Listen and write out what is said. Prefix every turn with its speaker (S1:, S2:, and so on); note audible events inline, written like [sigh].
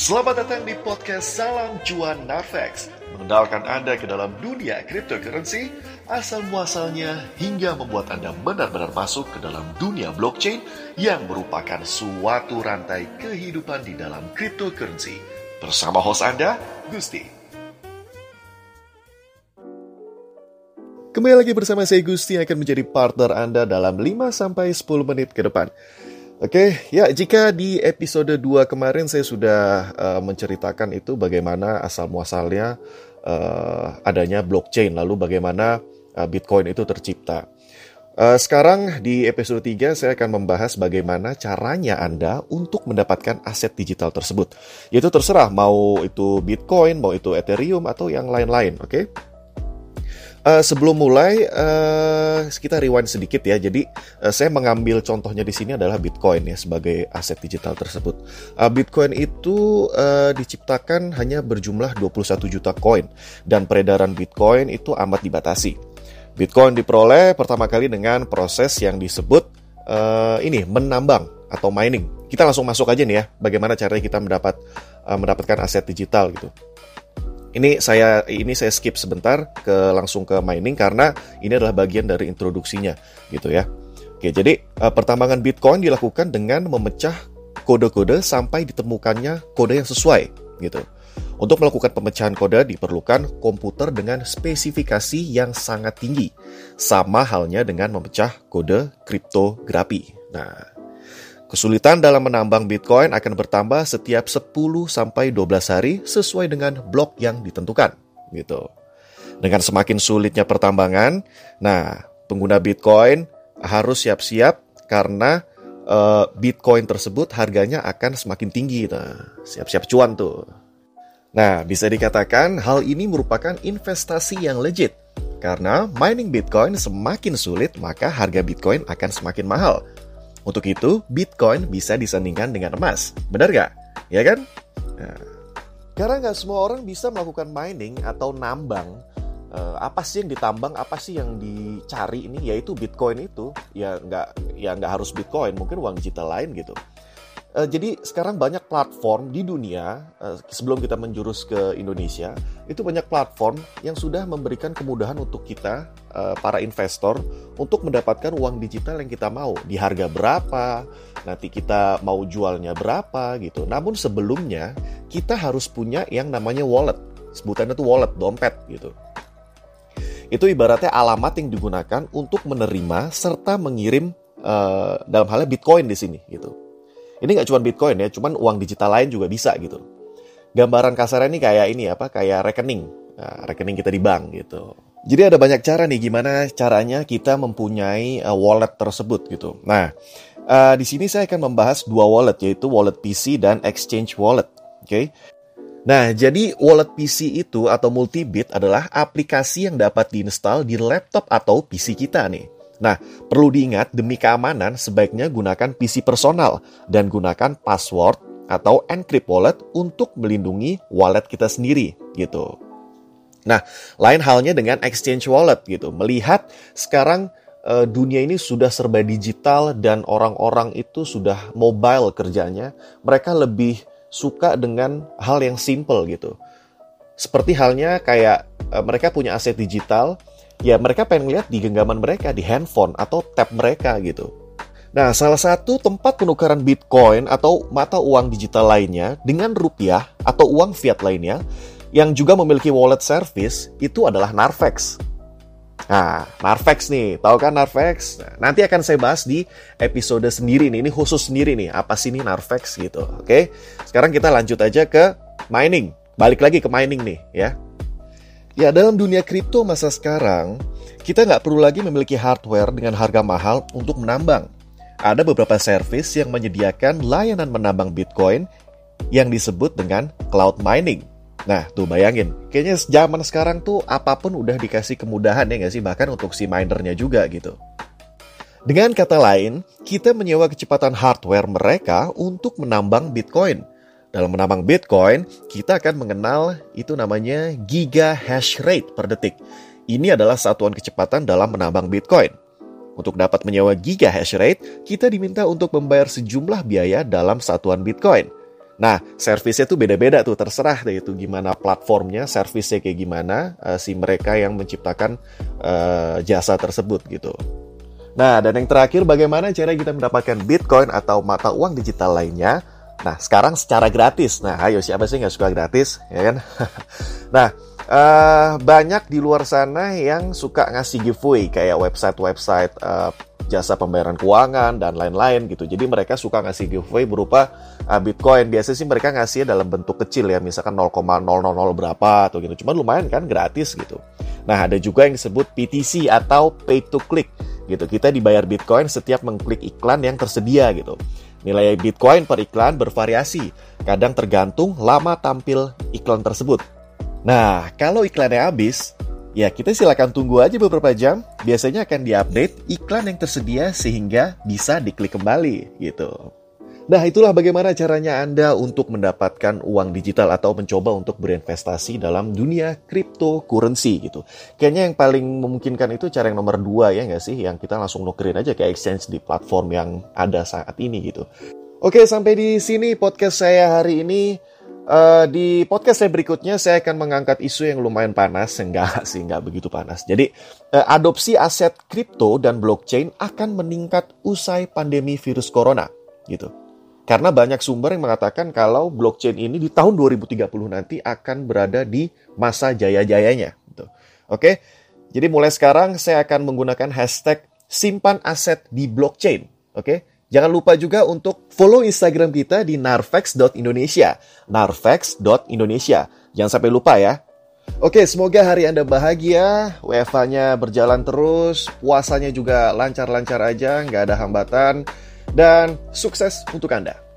S1: Selamat datang di podcast Salam Cuan Narvex Mengenalkan Anda ke dalam dunia cryptocurrency Asal muasalnya hingga membuat Anda benar-benar masuk ke dalam dunia blockchain Yang merupakan suatu rantai kehidupan di dalam cryptocurrency. Bersama host Anda, Gusti. Kembali lagi bersama saya Gusti yang akan menjadi partner Anda dalam 5-10 menit ke depan Oke, ya jika di episode 2 kemarin saya sudah uh, menceritakan itu bagaimana asal muasalnya uh, adanya blockchain, lalu bagaimana uh, Bitcoin itu tercipta. Uh, sekarang di episode 3 saya akan membahas bagaimana caranya Anda untuk mendapatkan aset digital tersebut. Yaitu terserah mau itu Bitcoin, mau itu Ethereum atau yang lain-lain, oke? Okay? Uh, sebelum mulai, uh, kita rewind sedikit ya. Jadi, uh, saya mengambil contohnya di sini adalah Bitcoin ya sebagai aset digital tersebut. Uh, Bitcoin itu uh, diciptakan hanya berjumlah 21 juta koin dan peredaran Bitcoin itu amat dibatasi. Bitcoin diperoleh pertama kali dengan proses yang disebut uh, ini menambang atau mining. Kita langsung masuk aja nih ya, bagaimana caranya kita mendapat uh, mendapatkan aset digital gitu. Ini saya ini saya skip sebentar ke langsung ke mining karena ini adalah bagian dari introduksinya gitu ya. Oke, jadi uh, pertambangan Bitcoin dilakukan dengan memecah kode-kode sampai ditemukannya kode yang sesuai gitu. Untuk melakukan pemecahan kode diperlukan komputer dengan spesifikasi yang sangat tinggi, sama halnya dengan memecah kode kriptografi. Nah, Kesulitan dalam menambang Bitcoin akan bertambah setiap 10 sampai 12 hari sesuai dengan blok yang ditentukan, gitu. Dengan semakin sulitnya pertambangan, nah, pengguna Bitcoin harus siap-siap karena uh, Bitcoin tersebut harganya akan semakin tinggi. Nah, siap-siap cuan tuh. Nah, bisa dikatakan hal ini merupakan investasi yang legit. Karena mining Bitcoin semakin sulit, maka harga Bitcoin akan semakin mahal. Untuk itu, Bitcoin bisa disandingkan dengan emas. Benar gak? Ya kan? Nah, karena nggak semua orang bisa melakukan mining atau nambang. Uh, apa sih yang ditambang, apa sih yang dicari ini? Yaitu Bitcoin itu. Ya nggak, ya nggak harus Bitcoin, mungkin uang digital lain gitu. Uh, jadi sekarang banyak platform di dunia uh, sebelum kita menjurus ke Indonesia itu banyak platform yang sudah memberikan kemudahan untuk kita uh, para investor untuk mendapatkan uang digital yang kita mau di harga berapa nanti kita mau jualnya berapa gitu. Namun sebelumnya kita harus punya yang namanya wallet sebutannya itu wallet dompet gitu. Itu ibaratnya alamat yang digunakan untuk menerima serta mengirim uh, dalam halnya Bitcoin di sini gitu. Ini nggak cuma Bitcoin ya, cuman uang digital lain juga bisa gitu. Gambaran kasarnya ini kayak ini apa? Kayak rekening, nah, rekening kita di bank gitu. Jadi ada banyak cara nih gimana caranya kita mempunyai uh, wallet tersebut gitu. Nah, uh, di sini saya akan membahas dua wallet yaitu wallet PC dan exchange wallet. Oke. Okay? Nah, jadi wallet PC itu atau multibit adalah aplikasi yang dapat diinstal di laptop atau PC kita nih. Nah, perlu diingat demi keamanan sebaiknya gunakan PC personal dan gunakan password atau encrypt wallet untuk melindungi wallet kita sendiri gitu. Nah, lain halnya dengan exchange wallet gitu. Melihat sekarang uh, dunia ini sudah serba digital dan orang-orang itu sudah mobile kerjanya, mereka lebih suka dengan hal yang simple gitu. Seperti halnya kayak uh, mereka punya aset digital, ya mereka pengen lihat di genggaman mereka, di handphone atau tab mereka gitu. Nah, salah satu tempat penukaran Bitcoin atau mata uang digital lainnya dengan rupiah atau uang fiat lainnya yang juga memiliki wallet service itu adalah Narvex. Nah, Narvex nih, tahu kan Narvex? Nah, nanti akan saya bahas di episode sendiri nih, ini khusus sendiri nih, apa sih ini Narvex gitu. Oke, sekarang kita lanjut aja ke mining. Balik lagi ke mining nih ya. Ya, dalam dunia kripto masa sekarang, kita nggak perlu lagi memiliki hardware dengan harga mahal untuk menambang. Ada beberapa service yang menyediakan layanan menambang Bitcoin yang disebut dengan cloud mining. Nah, tuh bayangin, kayaknya zaman sekarang tuh apa pun udah dikasih kemudahan ya nggak sih, bahkan untuk si minernya juga gitu. Dengan kata lain, kita menyewa kecepatan hardware mereka untuk menambang Bitcoin – dalam menambang Bitcoin, kita akan mengenal itu namanya giga hash rate per detik. Ini adalah satuan kecepatan dalam menambang Bitcoin. Untuk dapat menyewa giga hash rate, kita diminta untuk membayar sejumlah biaya dalam satuan Bitcoin. Nah, servisnya tuh beda-beda tuh, terserah deh itu gimana platformnya, servisnya kayak gimana uh, si mereka yang menciptakan uh, jasa tersebut gitu. Nah, dan yang terakhir bagaimana cara kita mendapatkan Bitcoin atau mata uang digital lainnya? Nah, sekarang secara gratis. Nah, ayo siapa sih nggak suka gratis, ya kan? [laughs] nah, uh, banyak di luar sana yang suka ngasih giveaway kayak website-website uh, jasa pembayaran keuangan dan lain-lain gitu. Jadi mereka suka ngasih giveaway berupa uh, Bitcoin. Biasanya sih mereka ngasih dalam bentuk kecil ya, misalkan 0,000 berapa atau gitu. Cuman lumayan kan gratis gitu. Nah, ada juga yang disebut PTC atau pay to click gitu. Kita dibayar Bitcoin setiap mengklik iklan yang tersedia gitu. Nilai Bitcoin per iklan bervariasi, kadang tergantung lama tampil iklan tersebut. Nah, kalau iklannya habis, Ya, kita silakan tunggu aja beberapa jam. Biasanya akan diupdate iklan yang tersedia sehingga bisa diklik kembali gitu. Nah, itulah bagaimana caranya Anda untuk mendapatkan uang digital atau mencoba untuk berinvestasi dalam dunia cryptocurrency gitu. Kayaknya yang paling memungkinkan itu cara yang nomor dua ya nggak sih? Yang kita langsung nukerin aja ke exchange di platform yang ada saat ini gitu. Oke, sampai di sini podcast saya hari ini. Uh, di podcast saya berikutnya saya akan mengangkat isu yang lumayan panas, enggak [laughs] sih, enggak begitu panas. Jadi uh, adopsi aset kripto dan blockchain akan meningkat usai pandemi virus corona, gitu. Karena banyak sumber yang mengatakan kalau blockchain ini di tahun 2030 nanti akan berada di masa jaya-jayanya. Gitu. Oke, jadi mulai sekarang saya akan menggunakan hashtag simpan aset di blockchain. Oke, Jangan lupa juga untuk follow Instagram kita di narvex.indonesia. narvex.indonesia. Jangan sampai lupa ya. Oke, semoga hari Anda bahagia, WFH-nya berjalan terus, puasanya juga lancar-lancar aja, nggak ada hambatan, dan sukses untuk Anda.